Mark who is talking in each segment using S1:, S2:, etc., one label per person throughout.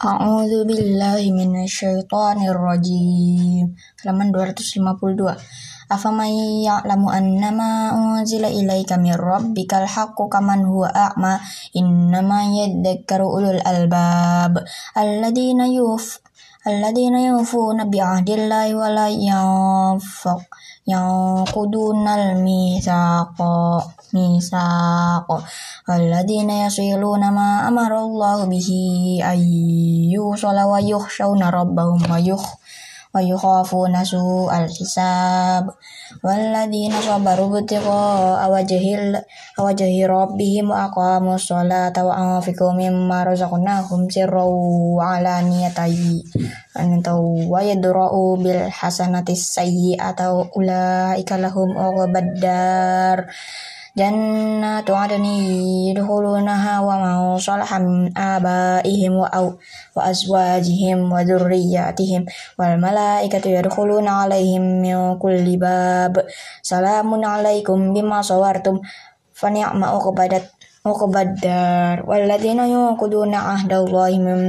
S1: A'udzu billahi minasyaitonir rajim. Halaman 252. Afaman ya'lamu annama unzila ilaika min rabbikal haqqu kaman huwa a'ma innama yadhakkaru ulul albab alladzina yuf alladzina yufuna bi'ahdillahi wa la yanfaq yanqudunal mithaqa misaqa alladzina yasiluna ma amara Allah bihi ayyu sala wa yukhshawna rabbahum wa yukh wa yukhafuna su'al hisab. Walladzina sabaru butiqa awajhil awajhi rabbihim wa aqamu sholata wa anfiqu mimma razaqnahum sirran wa alaniyatan. Antaw wa yadra'u jannatu adni yadkhulunaha wa man salaha min abaihim wa aw wa azwajihim wa dhurriyyatihim wal malaikatu yadkhuluna alaihim min kulli bab salamun alaikum bima sawartum fa ni'ma uqbadat uqbaddar walladzina yanquduna ahdallahi min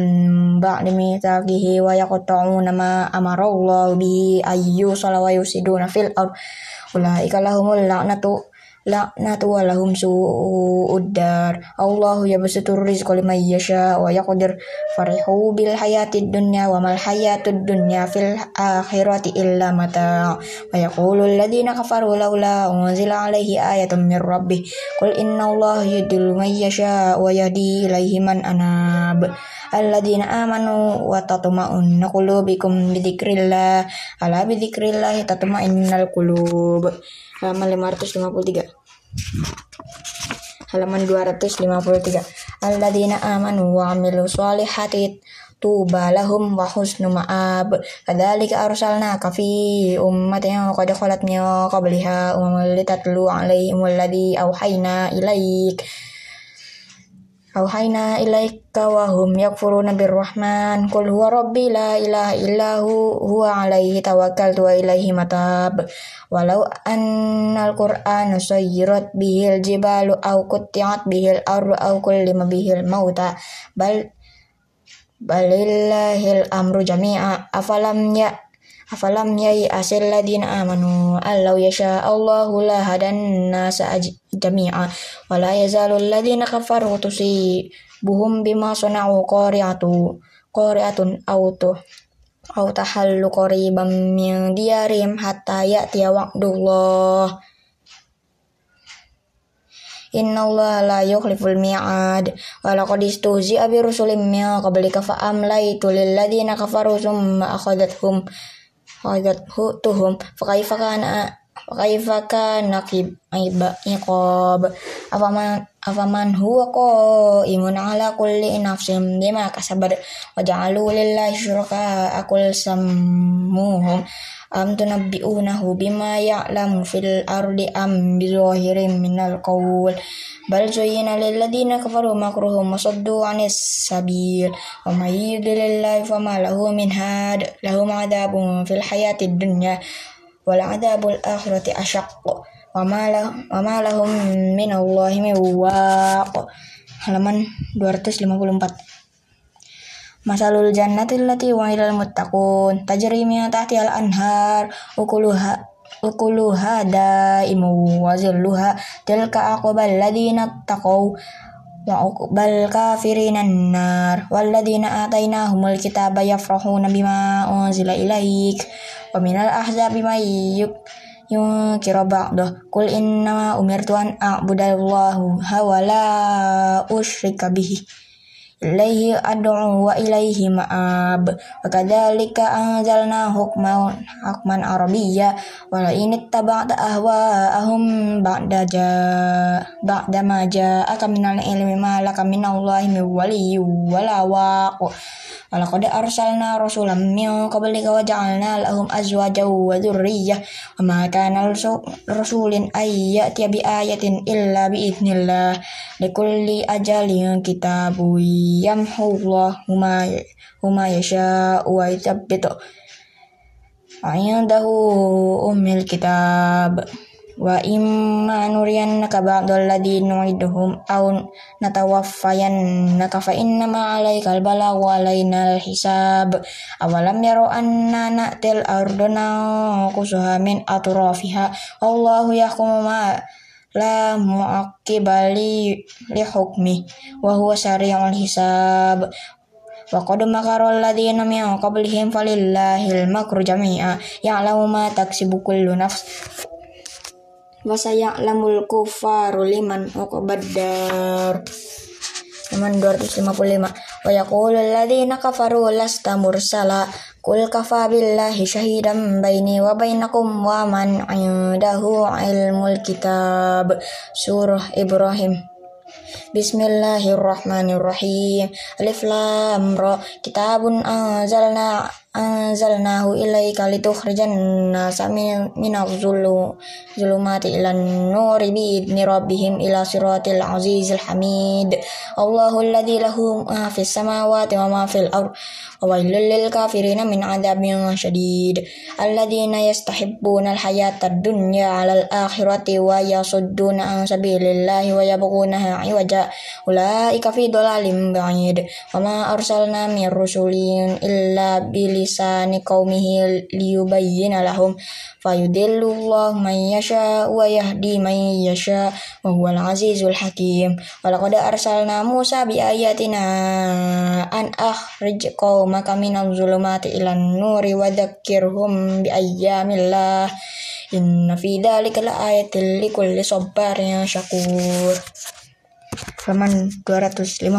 S1: ba'di mitsaqihi wa yaqta'una ma amara Allah bi ayyu salawa yusiduna fil ard ulaika lahumul la'natu laknatu walahum su'uddar. Allahu yabsutur rizqa liman yasha wa yaqdir farihu bil hayatid dunya wa mal hayatud dunya fil akhirati illa mata. Wa yaqulu alladhina kafaru laula unzila alaihi ayatun min rabbih. Qul inna Allah yudillu man yasha wa yahdi ilaihi man anab. Alladzina amanu wa tatma'unnu qulubikum bi dzikrillah ala bi dzikrillah tatma'innal qulub. Halaman 553 halaman 253 alladzina amanu wa amilu sholihati tuba lahum wa husnu ma'ab. Kadzalika arsalnaka fi ummatin qad khalat min qabliha umamun litatlu alaihim alladzi auhayna ilaik Auhayna ilaika wa hum yakfuruna birrahman. Qul huwa rabbi la ilaha illahu huwa alaihi tawakkaltu wa ilaihi matab. Walau annal qur'ana sayyirat bihil jibalu au kutti'at bihil ardu au kullima bihil mauta. Bal balillahil amru jami'a. Afalam ya afalam yai asil ladina amanu allau yasha Allahu la hadan nasa jami'a wa la yazalu alladhina kafaru tusibuhum bima sana'u qari'atu qari'atun aw tu aw tahallu qariban min diyarim hatta ya'tiya wa'dullah. Allah la yukhliful mi'ad wa laqad istuzi'a bi min qablika fa amlaytu kafaru akhadathum tuhum. Fakaifa kana fakaifa kana iqab afaman afaman huwa qaimun ala kulli nafsin bima kasabat. Wa ja'alu lillahi syuraka akul sammuhum am tunabbi'unahu bima ya'lamu fil ardi am bizahirin minal qawl bal zuyyina lil ladina kafaru makruhum wa saddu 'anis sabil wa may yudlilillahu fama lahu min had lahum 'adabun fil hayatid dunya wal 'adabul akhirati asyaq wa ma wa lahum min Allahi min halaman 254 Masalul jannati allati wa'idal muttaqun. Tajri min tahtiha al-anhar. Ukuluha ukuluha daimu wa zilluha. Tilka aqbal ladina taqaw wa uqbal kafirinan nar walladina atainahumul kitaba yafrahuna bima unzila ilaik. Wa minal ahzabi may yunkira ba'dah. Qul innama umirtu an a'budallahu wa la usyrika bihi ilaihi ad'u wa ilaihi ma'ab. Wa kadzalika anzalna hukman hukman arabiyya. Wa la in ittaba'ta ahwa'ahum ba'da ja ba'da ma ja'aka minal ilmi ma laka minallahi min waliyyin wala waq. Walaqad arsalna rasulan min qablika wa ja'alna lahum azwajan wa dzurriyyah wa ma kana rasulin ay ya'tiya bi ayatin illa bi idznillah likulli ajalin kitabun yamhullahu ma huma yasha wa yuthabbitu Indahu ummil kitab. Wa imma nuriyannaka ba'dal ladzi nu'iduhum aw natawaffayannaka fa innama 'alaikal balagh wa 'alaina hisab. Awalam yaro anna na'til ardana qusuha min la mu'aqqiba li hukmi wa huwa sari'ul hisab. Wa qad makara alladziina min qablihim falillahil makru jami'a. Ya'lamu ma taksibu kullu nafs. Wasaya'lamul kufaru liman uqbaddar Halaman 255 Wa yaqulu alladhina kafaru lasta mursala Qul kafa billahi syahidan baini wa bainakum wa man indahu ilmul kitab Surah Ibrahim Bismillahirrahmanirrahim. Alif Lam Ra. Kitabun anzalna anzalnahu ilaika litukhrijan nasa minadh zulumati ilan nuri biidni rabbihim ila siratil azizil hamid. Allahu alladhi lahu ma fis samawati wa ma fil ard wa wailul lil kafirina min adabin syadid alladhina yastahibbuna al hayata dunya ala al akhirati wa yasudduna an sabilillahi wa yabghunaha iwaja ulaika fi dhalalim ba'id. Wa ma arsalna min rusulin illa bil lisani qaumihi liyubayyina lahum. Fayudillullahu man yasha wa yahdi man yasha wa huwal azizul hakim. Walaqad arsalna Musa bi ayatina an akhrij qaumaka minadh zulumati ilan nuri wa dzakkirhum bi ayyamillah. Inna fi dzalika laayatil likulli sabarin syakur halaman 256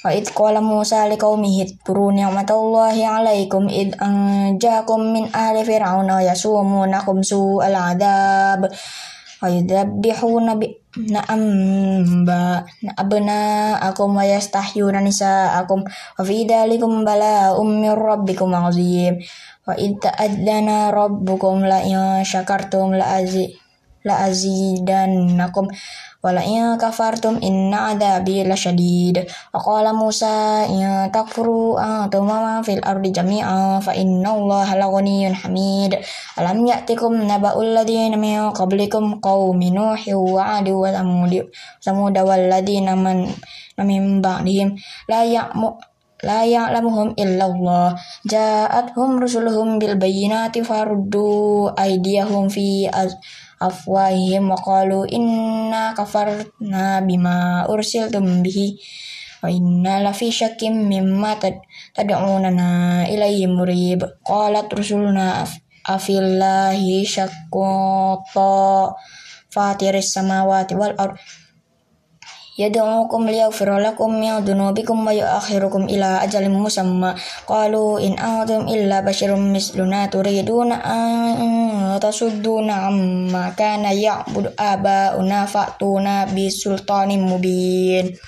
S1: Wa id qala Musa liqaumihi idkuru ni'matallahi 'alaikum id anjakum min ahli fir'auna yasumunakum su'al 'adzab wa yudabbihuna bi na'amba na'abna akum wa yastahyuna nisa'akum wa fi dalikum bala'um min rabbikum 'azim wa id ta'adzana rabbukum la in syakartum la azi la azidannakum wala in kafartum inna adabi lasyadid wa qala Musa in takfuru antum ma fil ardi jami'a fa inna Allah laghaniyyun hamid. Alam ya'tikum naba'ul ladzina min qablikum qaumi nuhi wa 'ad wa thamud samud wal ladzina man min ba'dihim. La ya'mu la ya'lamuhum illallah. Ja'atuhum rusuluhum bil bayyinati faruddu aydiyahum fi afwahihim wa qalu inna kafarna bima ursiltum bihi wa inna lafi syakkim mimma tad'unana ilaihi murib. Qalat rusuluna afillahi syaqqata fatiris samawati wal ard yad'ukum liyaghfira lakum min dhunubikum wa yu'akhirukum ila ajalin musamma. Qalu in antum illa basyarum misluna turiduna an tasudduna amma kana ya'budu aba'una fa'tuna bisultanin mubin